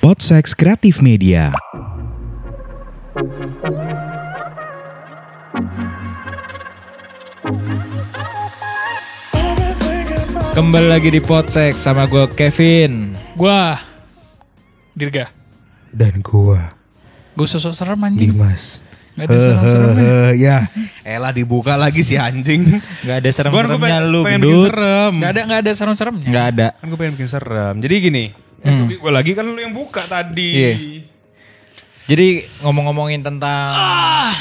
Podsex Kreatif Media. Kembali lagi di Podsek sama gue Kevin. Gua Dirga. dan gua Gue sosok serem anjing. Dimas. Gak ada serem-serem ya. Elah dibuka lagi si anjing. Gak ada serem-seremnya lu pengen bikin serem. Gak ada gak ada serem-seremnya. Gak ada. Kan gue pengen bikin serem. Jadi gini, Hmm. gue lagi kan lu yang buka tadi. Iya. Jadi ngomong-ngomongin tentang Ah,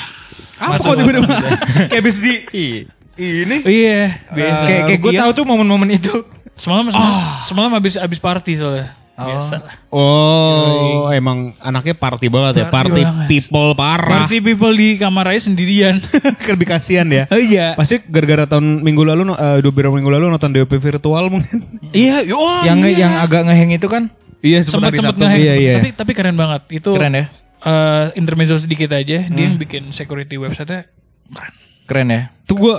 Apa kok tiba-tiba kayak habis di Ih. ini? iya, kayak kayak gue tahu tuh momen-momen itu. Semalam semalam, semalam habis habis party soalnya. Biasa lah. Oh, emang anaknya party banget ya, Party party banget. people parah. Party people di kamar aja sendirian. Lebih kasihan ya. oh iya. Pasti gara-gara tahun minggu lalu, eh, dua beberapa minggu lalu nonton DOP virtual mungkin. Iya, oh, yang iya. yang agak ngeheng itu kan Iya, sempat sempat Sabtu. ngehang Iya, iya. Tapi tapi keren banget. Itu keren ya. eh, intermezzo sedikit aja. Dia yang bikin security website-nya keren. Keren ya. Tuh gue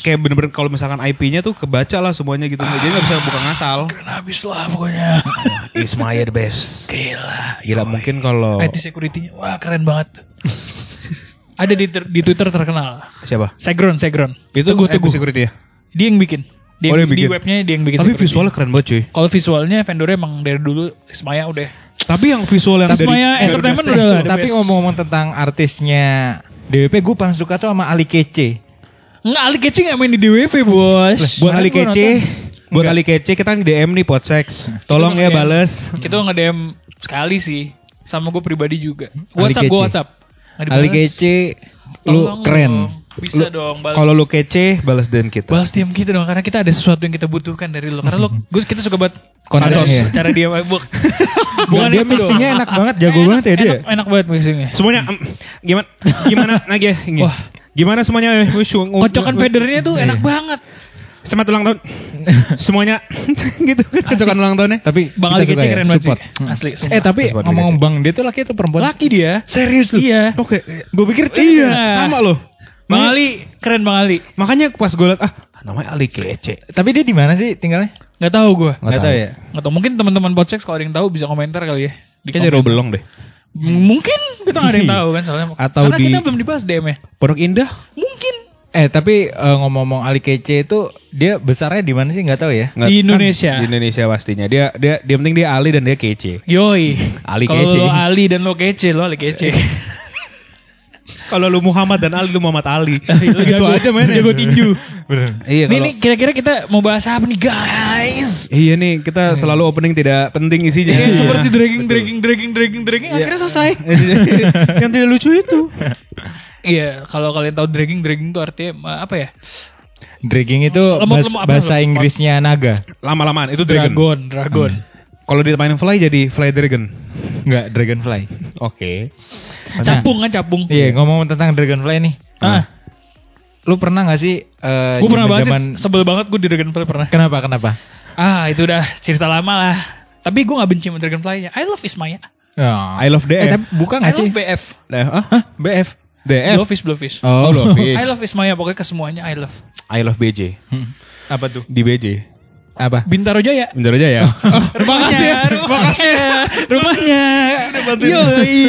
kayak bener-bener kalau misalkan IP-nya tuh kebaca lah semuanya gitu. Jadi nggak bisa buka ngasal. Keren habis lah pokoknya. Ismaya the best. Gila. Gila mungkin kalau IT security-nya wah keren banget. Ada di, di Twitter terkenal. siapa? Segron, Segron. Itu Teguh, Teguh. security ya. Dia yang bikin. Dia Oh, dia di bikin. webnya dia yang bikin. Tapi security. visualnya keren banget cuy. Kalau visualnya vendornya emang dari dulu Ismaya udah. Tapi yang visual yang dari Ismaya Entertainment udah Tapi ngomong-ngomong tentang artisnya DWP gue paling suka tuh sama Ali Kece. Nggak, Ali Kece nggak main di DWP bos. buat Ali Kece, buat Ali Kece kita DM nih Podsex. Tolong ya bales. Kita nge-DM sekali sih. Sama gue pribadi juga. WhatsApp gue. WhatsApp. Ali. Kece lu keren. dong. Bisa dong balas. Kalau lu kece, balas DM kita. balas diam gitu dong karena kita ada sesuatu yang kita butuhkan dari lo karena lo gue kita suka banget Konten, pancos ya. cara dia bukan Bukan dia itu mixingnya enak banget, jago banget ya dia. enak, enak banget mixingnya Semuanya em, gimana gimana lagi ya? Ini. Wah. Gimana semuanya? Kocokan federnya tuh enak banget Selamat ulang tahun. Semuanya gitu kan kocokan ulang tahunnya. Tapi bang kita Ali kece ya, keren banget sih support. Hmm. asli Eh tapi ngomong Bang dia tuh laki atau perempuan? laki dia Serius lu? iya Oke. Gue pikir iya Sama loh. Bang Ali keren bang Ali Makanya pas gue liat ah namanya Ali Kece. Tapi dia di mana sih tinggalnya? nggak tahu gue Nggak tahu ya. nggak tahu mungkin teman-teman podcast kalau ada yang tahu bisa komentar kali ya di Kayaknya. Robelong deh. Mungkin kita nggak ada yang tahu kan soalnya Atau karena di- kita belum dibahas DM nya Pondok Indah. mungkin Eh tapi eh, ngomong-ngomong Ali Kece itu dia besarnya di mana sih nggak tahu ya? Nggak- Di kan Indonesia. di Indonesia pastinya. Dia dia dia penting dia Ali dan dia kece. Yoi Ali kalau kece. lo Ali dan lo kece lo Ali kece Kalau lu Muhammad dan Ali lu Muhammad Ali. Lo gitu aja mainnya. jago tinju Iya Nih, kalau nih kira-kira kita mau bahas apa nih guys? Iya nih kita selalu opening tidak penting isinya. Kayak seperti dragging, dragging, dragging, dragging, dragging, akhirnya selesai. yang tidak lucu itu. Iya, kalau kalian tahu dragging, dragging itu artinya apa ya? Dragging itu Lemot, lemot, bahasa lemot? Inggrisnya naga. Lama-lamaan itu dragon. Dragon, dragon. Kalau ditamain fly jadi fly dragon. Enggak, dragonfly. Oke. Capung kan capung. Iya, ngomong tentang dragonfly nih. Ah, Lu pernah gak sih eh gue pernah banget zaman- sih, sebel banget gue di Dragonfly pernah. Kenapa? Kenapa? Ah, itu udah cerita lama lah. Tapi gue gak benci sama Dragonfly-nya. I love Ismaya. Ya. I love Eh, DF. tapi bukan I gak sih? love BF. Eh, Hah? BF. DF. Blowfish, Blowfish. Oh, Blowfish. I love Ismaya, pokoknya ke semuanya I love. I love BJ. Hmm. Apa tuh? Di BJ. Apa? Bintaro Jaya. Bentar aja ya. Rumahnya, rumahnya, rumahnya. Yoi,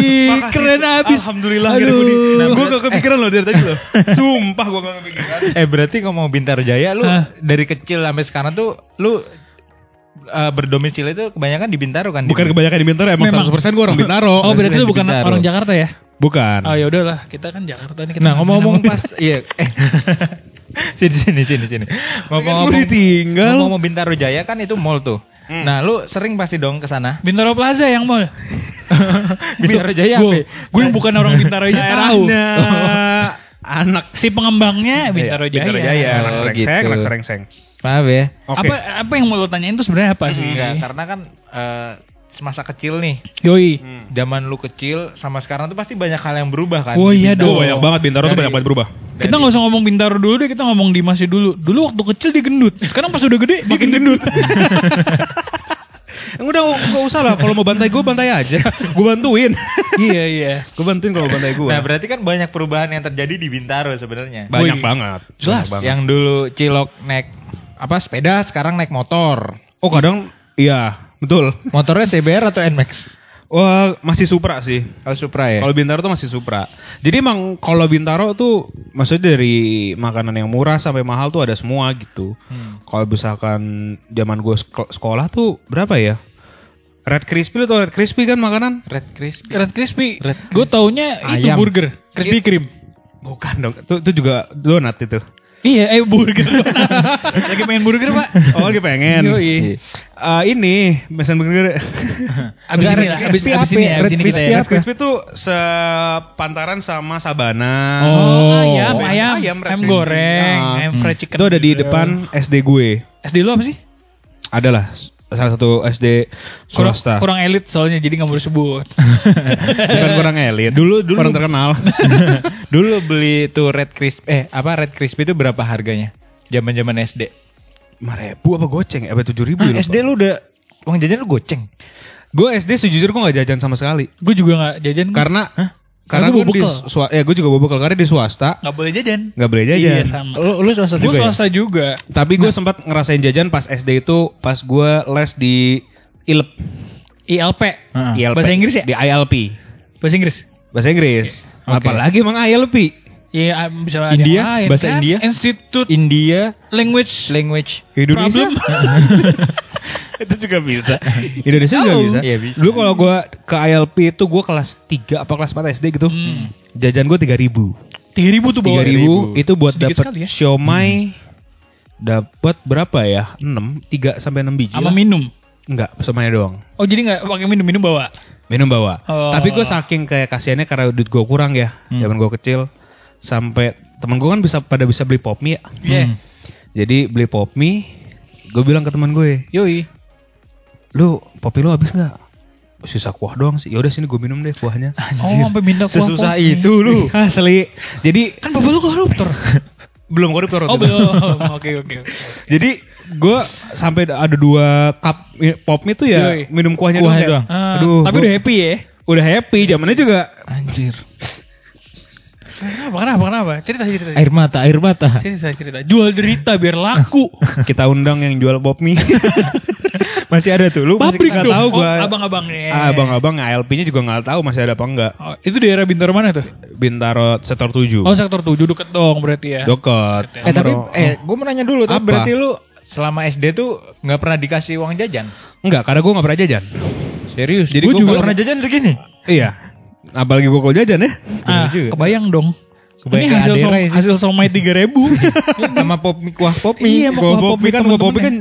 keren abis. Alhamdulillah Aduh. Nah, gue gak kepikiran loh dari tadi loh. Sumpah gue gak kepikiran. Eh berarti ngomong Bintaro Jaya lu Hah? dari kecil sampai sekarang tuh lu eh, berdomisili itu kebanyakan di Bintaro kan? Bukan kebanyakan di Bintaro emang Memang. 100% gue orang Bintaro. Oh, berarti lu Di bukan Bintaro. orang Jakarta ya? Bukan. Oh ya udahlah, kita kan Jakarta nih. Kita Nah ngomong-ngomong ngomong- pas iya eh, sini sini sini sini ngomong-ngomong Kan Gua ditinggal. ngomong Bintaro Jaya kan itu mall tuh nah lu sering pasti dong ke sana Bintaro Plaza yang mall. Bintaro Jaya Gue, apa? gue yang bukan orang Bintaro aja tahu. anak Si pengembangnya Bintaro Jaya. Bintaro Jaya, anak Oh, serengseng, gitu. anak serengseng. Maaf ya Oke. Apa apa yang mau lo tanyain tuh sebenarnya apa sih? enggak karena kan eh, semasa kecil nih Yoi. zaman lu kecil sama sekarang tuh pasti banyak hal yang berubah kan Oh, iya Bintaro. Oh, banyak banget Bintaro tuh banyak banget berubah. Kita nggak usah ngomong Bintaro dulu deh, kita ngomong Dimasnya dulu. Dulu waktu kecil dia gendut. Sekarang pas udah gede makin gendut. Udah gak usah lah kalau mau bantai gue bantai aja. gue bantuin. iya iya. gue bantuin kalau bantai gue. Nah berarti kan banyak perubahan yang terjadi di Bintaro sebenarnya. banyak banget. Jelas. Banyak banget. Yang dulu cilok naik apa sepeda sekarang naik motor. Oh kadang iya Betul. Motornya CBR atau NMAX? Wah, masih Supra sih. Oh Supra ya. Kalau Bintaro tuh masih Supra. Jadi emang kalau Bintaro tuh maksudnya dari makanan yang murah sampai mahal tuh ada semua gitu. Hmm. Kalau misalkan zaman gue sekolah tuh berapa ya? Red Crispy atau Red Crispy kan makanan? Red Crispy. Red Crispy. Red Gue taunya itu Ayam. burger. Crispy Cream. Bukan dong. Itu, itu juga donat itu. Iya, eh burger. Lagi pengen burger, Pak. Oh lagi pengen. Yoi. Eh, ini pesan burger. Abis ini lah, abis, abis ini ya, abis ini kita ya. Red Crispy tuh sepantaran sama Sabana. Oh, ayam, Ayam, ayam, ayam ayam goreng, Ah. ayam fried chicken. Itu ada di depan SD gue. SD lu apa sih? Adalah salah satu SD Kurang, swasta. kurang elit soalnya jadi nggak mau disebut. Bukan kurang elit. Dulu- dulu- kurang terkenal. Dulu beli tuh Red Crispy eh apa Red Crispy itu berapa harganya? Zaman-zaman SD. Lima ribu apa goceng? Apa tujuh ribu? Ah, SD lu udah uang jajan lu goceng. Gue SD sejujurnya gue gak jajan sama sekali. gue juga nggak jajan. Karena Karena karena gue di swa, ya gue juga bawa bekal karena di swasta nggak boleh jajan. nggak boleh jajan. Iya sama. Lu, lu swasta Gue juga ya? swasta juga. Tapi gue sempat ngerasain jajan pas SD itu pas gue les di ILP. ILP. Heeh. ILP. Bahasa Inggris ya? Di ILP. Bahasa Inggris. Bahasa Inggris. Oke. Apalagi emang ILP. Iya, bisa ada India? yang lain, Bahasa kan? India? Institute India Language language Indonesia. Problem. itu juga bisa. Indonesia juga bisa. Iya, bisa. Dulu kalau gue ke ILP itu gue kelas 3 apa kelas 4 SD gitu. Hmm. Jajan gue 3000 ribu. Tiga ribu tuh bawa. Tiga ribu itu buat dapat ya. siomay dapat berapa ya? 6, 3 sampai 6 biji. Sama minum. Enggak, semuanya doang. Oh jadi nggak pakai minum minum bawa. Minum bawa. Oh. Tapi gue saking kayak kasihannya karena duit gue kurang ya. Zaman gue kecil sampai temen gue kan bisa pada bisa beli pop mie ya. Iya. Jadi beli pop mie, gue bilang ke teman gue, Yoi. Lu pop mie lu habis nggak? Sisa kuah doang sih. Yaudah sini gue minum deh kuahnya. Oh sampai kuah Sesusah pop. itu lu. Asli. Jadi Kan bapak lu koruptor. belum koruptor. oh belum. Oke oke. oke. Jadi gue sampai ada dua cup pop mie tuh ya Yoi. minum kuahnya, Kuahnya doang. doang. ya. Ah, Aduh, tapi gua- udah happy ya. udah happy. Zamannya juga Anjir. Kenapa kenapa kenapa? Cerita cerita. Air mata, air mata. Cerita cerita. Jual derita biar laku. kita undang yang jual pop mie. Masih ada tuh. Lu masih Pabrik nggak dong. tahu Oh, gue. abang-abangnya. Ah, abang-abang ALP-nya juga nggak tahu masih ada apa enggak. Oh, itu daerah Bintaro mana tuh? Bintaro sektor 7. Oh sektor 7 deket dong berarti ya. Dekat. Eh tapi eh gue mau nanya dulu tuh Apa? berarti lu selama SD tuh nggak pernah dikasih uang jajan. enggak, karena gue nggak pernah jajan. Serius. Jadi Gua gue juga pernah jajan segini. Iya. Apalagi gue kalau jajan ya. Ah, kebayang dong. Kebayang Ini hasil som hasil somai 3000 Sama pop mie kuah pop mie. Iya, kuah pop mie kan, temen-temen kalau pop mie kan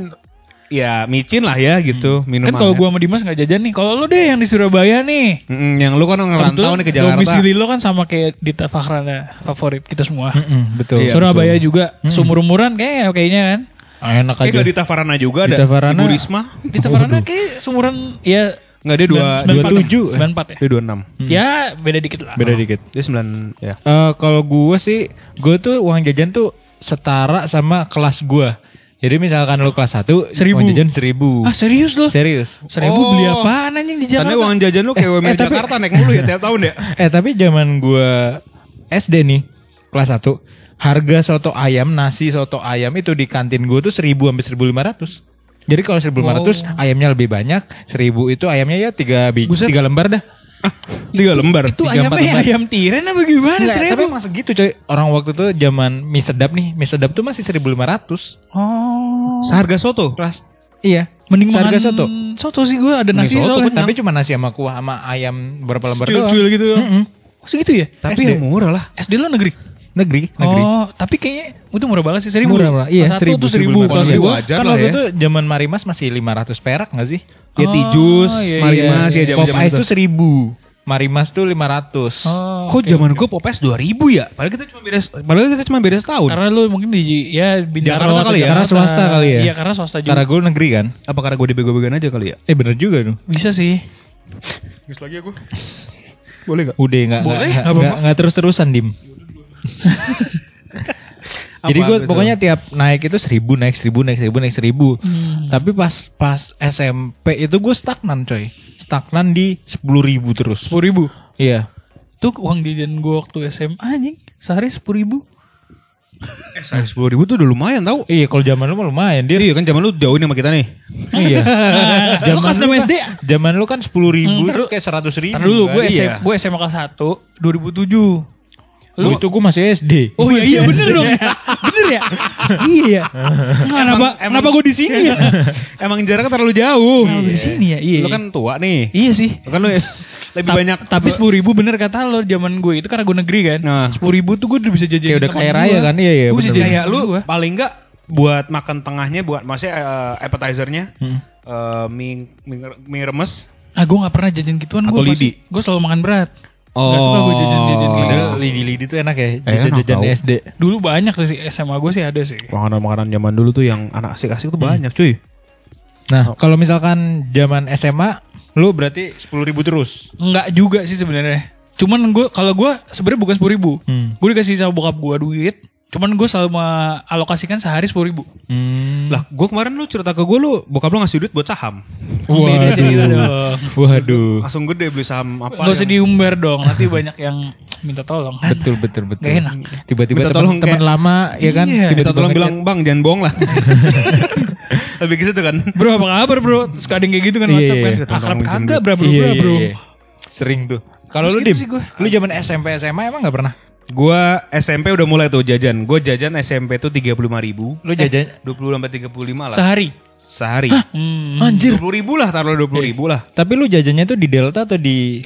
ya micin lah ya gitu minum. Kan kalau gua sama Dimas nggak jajan nih. Kalau lu deh yang di Surabaya nih. yang lu kan ngerantau nih ke Jakarta. Domisili lo kan sama kayak Dita Fahrana favorit kita semua. Mm-mm, betul. Iya, Surabaya juga sumur-umuran kayak kayaknya kan. Ah, enak Kayak aja. gak di Tafarana juga ada. Di Tafarana. Ibu Risma. Dita Fahrana kayak sumuran ya Enggak dia dua, dua 97 tujuh. 94 ya. Dia dua enam. Ya beda dikit lah. Beda dikit. Dia sembilan ya. Eh kalau gue sih, gue tuh uang jajan tuh setara sama kelas gue. Jadi misalkan lu kelas 1 Seribu. uang jajan seribu. Ah serius lo? Serius. Seribu Oh. beli apaan anjing di Karena Jakarta? uang jajan lu kayak Eh, UMR eh, tapi- Jakarta naik mulu ya tiap tahun ya. Eh tapi zaman gue SD nih, kelas 1 harga soto ayam, nasi soto ayam itu di kantin gue tuh 1000 sampai 1500. Jadi kalau 1500 ayamnya lebih banyak, 1000 itu ayamnya ya 3 biji, Buset. 3 lembar dah. Tiga lembar. Itu Tiga, ayamnya lembar. ayam tiren apa gimana Enggak, tapi seribu? emang segitu coy. Orang waktu itu zaman mie sedap nih, mie sedap tuh masih 1500. Oh. Seharga soto. Kelas Iya. Mending Seharga makan soto. Soto sih gue ada nasi soto, soalnya. tapi cuma nasi sama kuah sama ayam berapa lembar doang. Cuil-cuil gitu. Mm-mm. Oh, segitu ya? Tapi SD. yang murah lah. SD lo negeri? Negeri, negeri. Oh, tapi kayaknya itu murah banget sih seribu. Murah, murah. Iya, satu seribu, tuh seribu. seribu, seribu. dua wajar kan waktu ya. itu zaman Marimas masih 500 perak gak sih? Ya Oh, tijus, iya, marimas iya. ya Pop zaman-zaman Ice tuh 1000. Marimas tuh 500. Oh, Kok oke, zaman oke. gue Popeyes 2000 ya? Padahal kita cuma beda padahal kita cuma beda setahun. Karena lu mungkin di ya Bintaro Jakarta kali ya? Karena swasta kali ya? Iya, karena swasta juga. Karena gue negeri kan. apa karena gue dibego-begoin aja kali ya? Eh bener juga tuh. Bisa sih. Terus lagi aku. Boleh gak? Udah nggak Boleh, nggak- nggak apa-apa. nggak nggak terus-terusan dim. Jadi gue pokoknya tiap naik itu seribu naik seribu naik seribu naik seribu. Hmm. Tapi pas pas SMP itu gue stagnan coy. Stagnan di sepuluh ribu terus. Sepuluh ribu. Iya. Tuh uang jajan gue waktu SMA anjing. Sehari sepuluh ribu. Eh, sehari sepuluh ribu tuh udah lumayan tau. Iya, kalau zaman lu mah lumayan dia. Iya kan zaman lu jauh nih sama kita nih. iya. Lu kelas lu 6 kan- SD? Zaman lu kan sepuluh ribu Hmm, tuh kayak seratus ribu. Ntar dulu, gue? SM, Iya. gue SMA kelas 1 2007. Lu itu gue masih SD. Oh iya, iya bener dong. bener ya? iya. Kenapa kenapa gue di sini ya? Emang jaraknya terlalu jauh. Kenapa di sini ya? Iya. Lu kan tua nih. Iya sih. Lu kan lu lebih Ta- banyak Tapi sepuluh ribu bener kata lo zaman gue itu karena gue negeri kan. Nah. Sepuluh ribu tuh gue udah bisa jajan. Kayak udah kaya raya kan? Iya, iya, Gue bisa jajan kayak lu paling enggak buat makan tengahnya buat maksudnya eh, appetizernya Hmm. eh, mie, mie, mie remes Ah gue gak pernah jajan gituan Atau gue lidi? Gue selalu makan berat. Gak suka gue jajan-jajan gitu. Padahal lidi-lidi tuh enak ya, Enak jajan-jajan tau. SD. Dulu banyak tuh sih SMA gue sih ada sih. makanan-makanan zaman dulu tuh yang anak asik-asik tuh banyak cuy Nah, kalau misalkan zaman SMA, lu berarti sepuluh ribu terus. Enggak juga sih sebenarnya. Cuman gue kalau gue sebenarnya bukan sepuluh ribu. Hmm. Gue dikasih sama bokap gue duit. Cuman gue selalu alokasikan sehari sepuluh ribu. Hmm. lah gue kemarin lu cerita ke gue lu bokap lu ngasih duit buat saham dong. Waduh. langsung gede beli saham apa Gak usah yang- diumbar dong. Nanti banyak yang minta tolong. Betul betul betul. Gak enak. Tiba-tiba teman-teman kayak- lama ya kan. Iya. minta tiba-tiba tolong bilang bang jangan bohong lah lebih ke situ kan Bro apa kabar bro? Terus ada yang kayak gitu kan Iya, WhatsApp iya, kan. iya. Akrab minjem kagak bro bro bro. Sering tuh. Kalau lu gitu dim, lu zaman SMP SMA emang nggak pernah? Gue SMP udah mulai tuh jajan gue jajan SMP tuh tiga puluh lima ribu Lu jajan dua puluh sampai tiga puluh lima lah Sehari. sehari Hmm. Anjir. dua puluh ribu lah taruh dua puluh ribu lah Tapi lu jajannya tuh di Delta atau di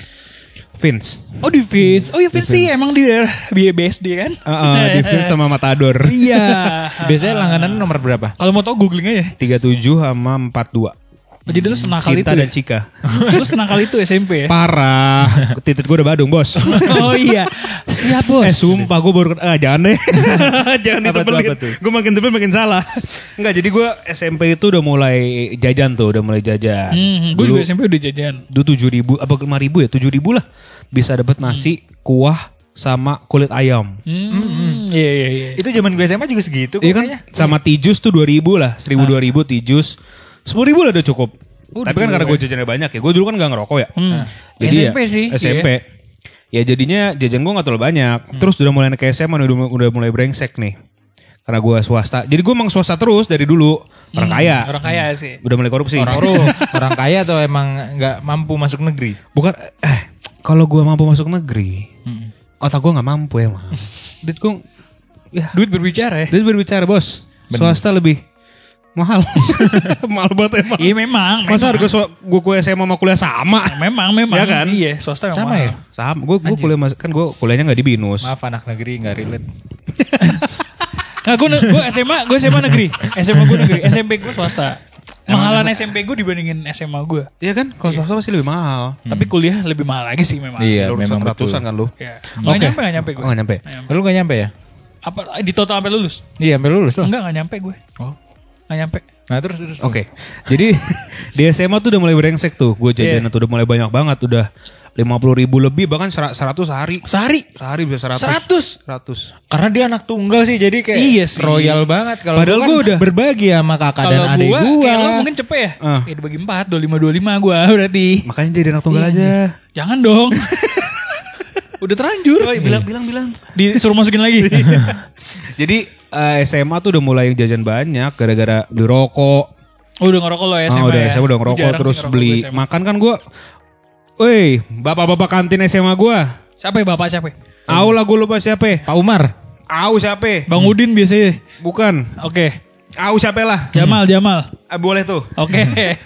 Vince Oh di Vince. Oh iya Vince sih emang di daerah BSD kan? Heeh, di Vince sama Matador Iya. biasanya langganan nomor berapa? Kalau mau tau googling aja. 37 sama 42 Oh, jadi lu senakal Cinta itu dan ya? Cika. Lu senakal itu SMP ya? Parah. Titit gue udah badung bos. Oh iya. Siap bos. Eh sumpah gue baru Ah jangan deh. Jangan ditebelin? Gue makin tebel makin salah. Enggak jadi gue SMP itu udah mulai jajan tuh Udah mulai jajan. Hmm, gue Dulu- juga SMP udah jajan. Dulu tujuh ribu Apa lima ribu ya? Tujuh ribu lah. Bisa dapet nasi Kuah Sama kulit ayam. Hmm, iya iya iya. Itu zaman gue SMA juga segitu Iya kan? Sama tijus tuh dua ribu lah. Seribu dua ribu tijus Sepuluh ribu lah udah cukup Udah Tapi kan karena gue jajannya banyak ya Gue dulu kan gak ngerokok ya Hmm. Jadi SMP ya, sih. SMP. Ya jadinya jajan gue gak terlalu banyak. Terus udah mulai naik ke SMA udah, udah mulai brengsek nih. Karena gue swasta. Jadi gue emang swasta terus dari dulu. Orang kaya. Orang kaya sih. Udah mulai korupsi. orang orang kaya atau emang nggak mampu masuk negeri? Bukan eh kalau gue mampu masuk negeri, Hmm. otak gue nggak mampu emang. Duit gue ya Duit berbicara ya. duit berbicara bos. Bener. Swasta lebih mahal. mahal banget emang. Iya memang. Masa memang. harga swa- gue kuliah SMA sama kuliah sama? Memang memang. Iya kan? Iya, swasta memang. Sama mahal. ya? Sama. Gue gue Anjir. kuliah mas- kan gue kuliahnya nggak di binus. Maaf anak negeri nggak relate. Nah, gue gue SMA, gue SMA negeri. SMA gue negeri. SMP gue swasta. Mahalan SMP gue dibandingin SMA gue. Iya kan? Kalau swasta pasti lebih mahal. Tapi kuliah lebih mahal lagi sih memang. Iya, Lu memang ratusan kan lu? Ya. Oke. Nggak nyampe, nggak nyampe gue. Oh, nggak nyampe. Lu nggak nyampe ya? Apa di total sampai lulus? Iya, sampai lulus loh. Enggak, nggak nyampe gue. Oh. Nggak nyampe. Nah terus terus. Oke. Jadi di SMA tuh udah mulai brengsek tuh. Gue jajan tuh udah mulai banyak banget. Udah 50 ribu lebih bahkan sera- 100 sehari. Sehari. Sehari bisa 100. Seratus. 100. Karena dia anak tunggal sih, jadi kayak Iya sih. royal banget. Kalau Padahal gua kan udah- berbagi sama kakak dan Kalau adik gue, gua. kayak lo mungkin cepet ya? Ah. Ya dibagi empat, dua lima dua lima gue berarti. Makanya jadi anak tunggal Iya. aja. Jangan dong. Udah terlanjur. bilang bilang bilang. Disuruh masukin lagi. Jadi eh, SMA tuh udah mulai jajan banyak gara-gara beli rokok. Oh, udah ngerokok lo ya SMA Ah, udah ya? SMA udah ngerokok terus ngerokok beli makan kan gua Woi, bapak-bapak kantin SMA gua. Siapa ya bapak siapa? ya? Au lah gue lupa siapa. Pak Umar. Au siapa? Bang Udin biasanya. Bukan. Oke. Au siapa lah? Jamal, Jamal. Ah, boleh tuh. Oke.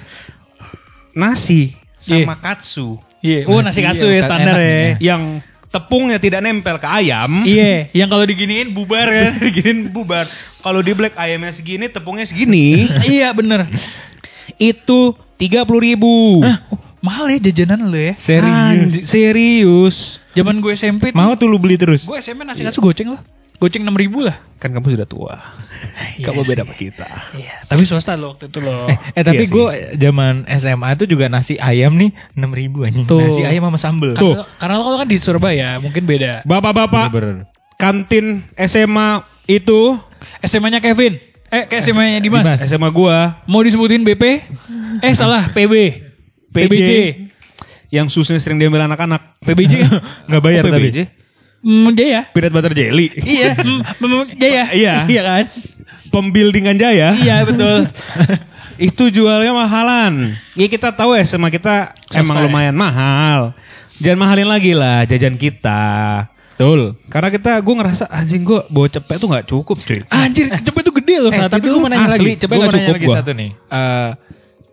Nasi Iya. sama katsu Iya. Oh, nasi Nasi katsu ya, standar ya. ya. yang tepungnya tidak nempel ke ayam. Iya, yang kalau diginiin bubar kan. Diginiin bubar. Kalau di black ayamnya segini, tepungnya segini. iya, bener. itu tiga puluh ribu. Hah, oh, mahal ya jajanan lo ya. Serius. serius. Zaman gue SMP tuh, Mau tuh lu beli terus. gue SMP nasi katsu goceng loh. Goceng 6 ribu lah. Kan kamu sudah tua. Iya kamu sih. beda sama kita. Iya, tapi swasta lo waktu itu loh. Eh, eh tapi Iya sih. gue zaman SMA tuh juga nasi ayam nih enam ribu anjing. Tuh. Nasi ayam sama sambel. Karena, karena lo kan di Surabaya, mungkin beda. Bapak-bapak kantin SMA itu SMA-nya Kevin. Eh, kayak SMA-nya Dimas. Dimas. SMA gua Mau disebutin BP? Eh, salah, PB. PBJ. yang susnya sering diambil anak-anak. PBJ kan? Nggak bayar Oh, tapi. Hmm, Jaya. Peanut butter jelly. Iya, hmm, Jaya. Iya. Iya kan? Pembuildingan Jaya. Iya betul. Itu jualnya mahalan. Ya kita tahu ya sama kita emang ya. lumayan mahal. Jangan mahalin lagi lah jajan kita. Betul. Karena kita gue ngerasa anjing gue bawa cepet tuh nggak cukup cuy. Anjir, cepet tuh gede loh Eh, tapi gue mau nanya asli, lagi. cepet nanya cukup lagi gua. satu nih. Eh,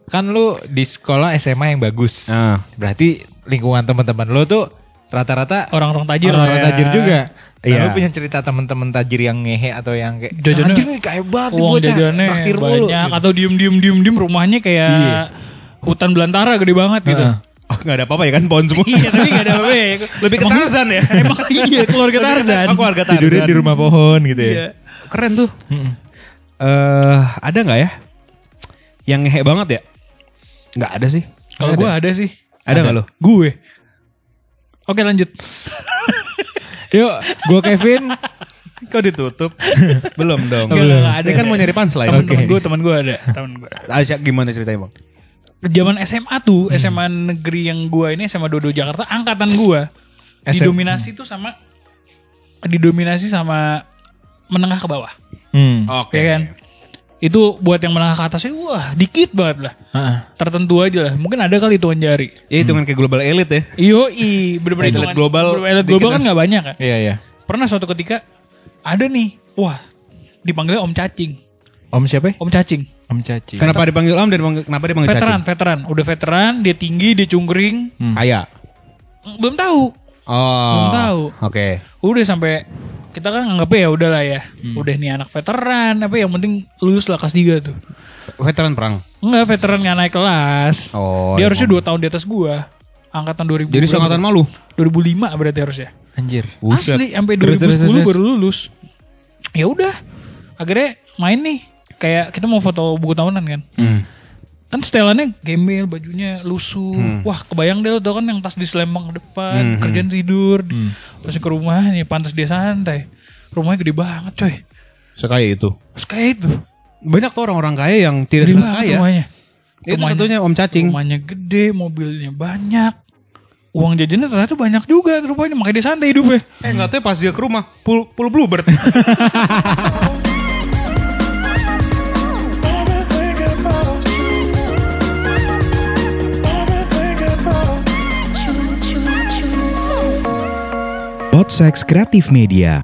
kan lu di sekolah SMA yang bagus. Nah. Berarti lingkungan teman-teman lu tuh rata-rata Orang-orang tajir orang-orang ya. tajir juga. Nah, Iya. lu punya cerita teman-teman tajir yang ngehe atau yang kayak Jajannya- anjir nih kaya banget nih Uang bocah, jajannya mulu." banyak Gitu. atau diem diem diem diem rumahnya kayak Iya. hutan belantara gede banget gitu. Heeh. Oh nggak ada apa-apa ya kan pohon semua. iya tapi gak ada apa-apa ya. Lebih ke Tarzan ya. Emang iya keluarga Tarzan. Oh, keluarga Tarzan. Tidurnya di rumah pohon gitu ya. Iya. Keren tuh. Eh ada nggak ya? Yang ngehe banget ya? Nggak ada sih. Kalau gue ada sih. Ada nggak lo? Gue. Oke lanjut. Yuk, gua Kevin. Kau ditutup? Belum dong. Enggak, enggak, enggak ada. Ini kan mau nyari punchline. Temen-temen Oke. gue, temen gue ada. Temen gue. Asya gimana ceritanya bang? Zaman SMA tuh, SMA negeri yang gue ini SMA Dodo Jakarta, angkatan gue SM. didominasi tuh sama didominasi sama menengah ke bawah. Hmm. Oke. Ya kan? Itu buat yang menengah ke atasnya wah dikit banget lah. Heeh. Tertentu aja lah. Mungkin ada kali hitungan jari. Ya hitungan kayak global elite ya. Iyo i bener-bener Elit hitungan- global bener-bener elit dikit global kan nggak banyak kan. Iya, iya. Pernah suatu ketika ada nih, wah dipanggilnya Om Cacing. Om siapa? Om Cacing. Om Caci. Kenapa dipanggil om dan dipanggil- kenapa dipanggil Veteran, cacing? veteran. Udah veteran, dia tinggi, dia cungkring. Hmm. Kaya. Belum tahu. Oh. Belum tahu. Oke. Udah sampai kita kan nganggep ya udahlah ya. Udah nih anak veteran, apa yang penting lulus lah kelas 3 tuh. Veteran perang. Enggak, veteran nggak naik kelas. Oh. dia harusnya. 2 tahun di atas gua. Angkatan 2000. Jadi seangkatan malu. 2005 berarti harusnya. Anjir. Asli sampai 2010 Terus, terus, terus, terus. baru lulus. Ya udah. Akhirnya main nih. Kayak kita mau foto buku tahunan kan. Hmm. Kan setelannya gembel, bajunya lusuh. Hmm. Wah, kebayang deh tau kan yang tas di selembang depan, Hmm, kerjaan tidur. Hmm. Terus ke rumahnya pantas dia santai. Rumahnya gede banget, coy. Sekaya itu. Terus kayak itu. Banyak tuh orang-orang kaya yang tidak Gede kaya. rumahnya. Itu satunya Om Cacing. Rumahnya gede, mobilnya banyak. Uang jajannya ternyata banyak juga rupanya, makanya dia santai hidupnya. Eh nggak tahu pas dia ke rumah full full bluebird. Podsex Kreatif Media.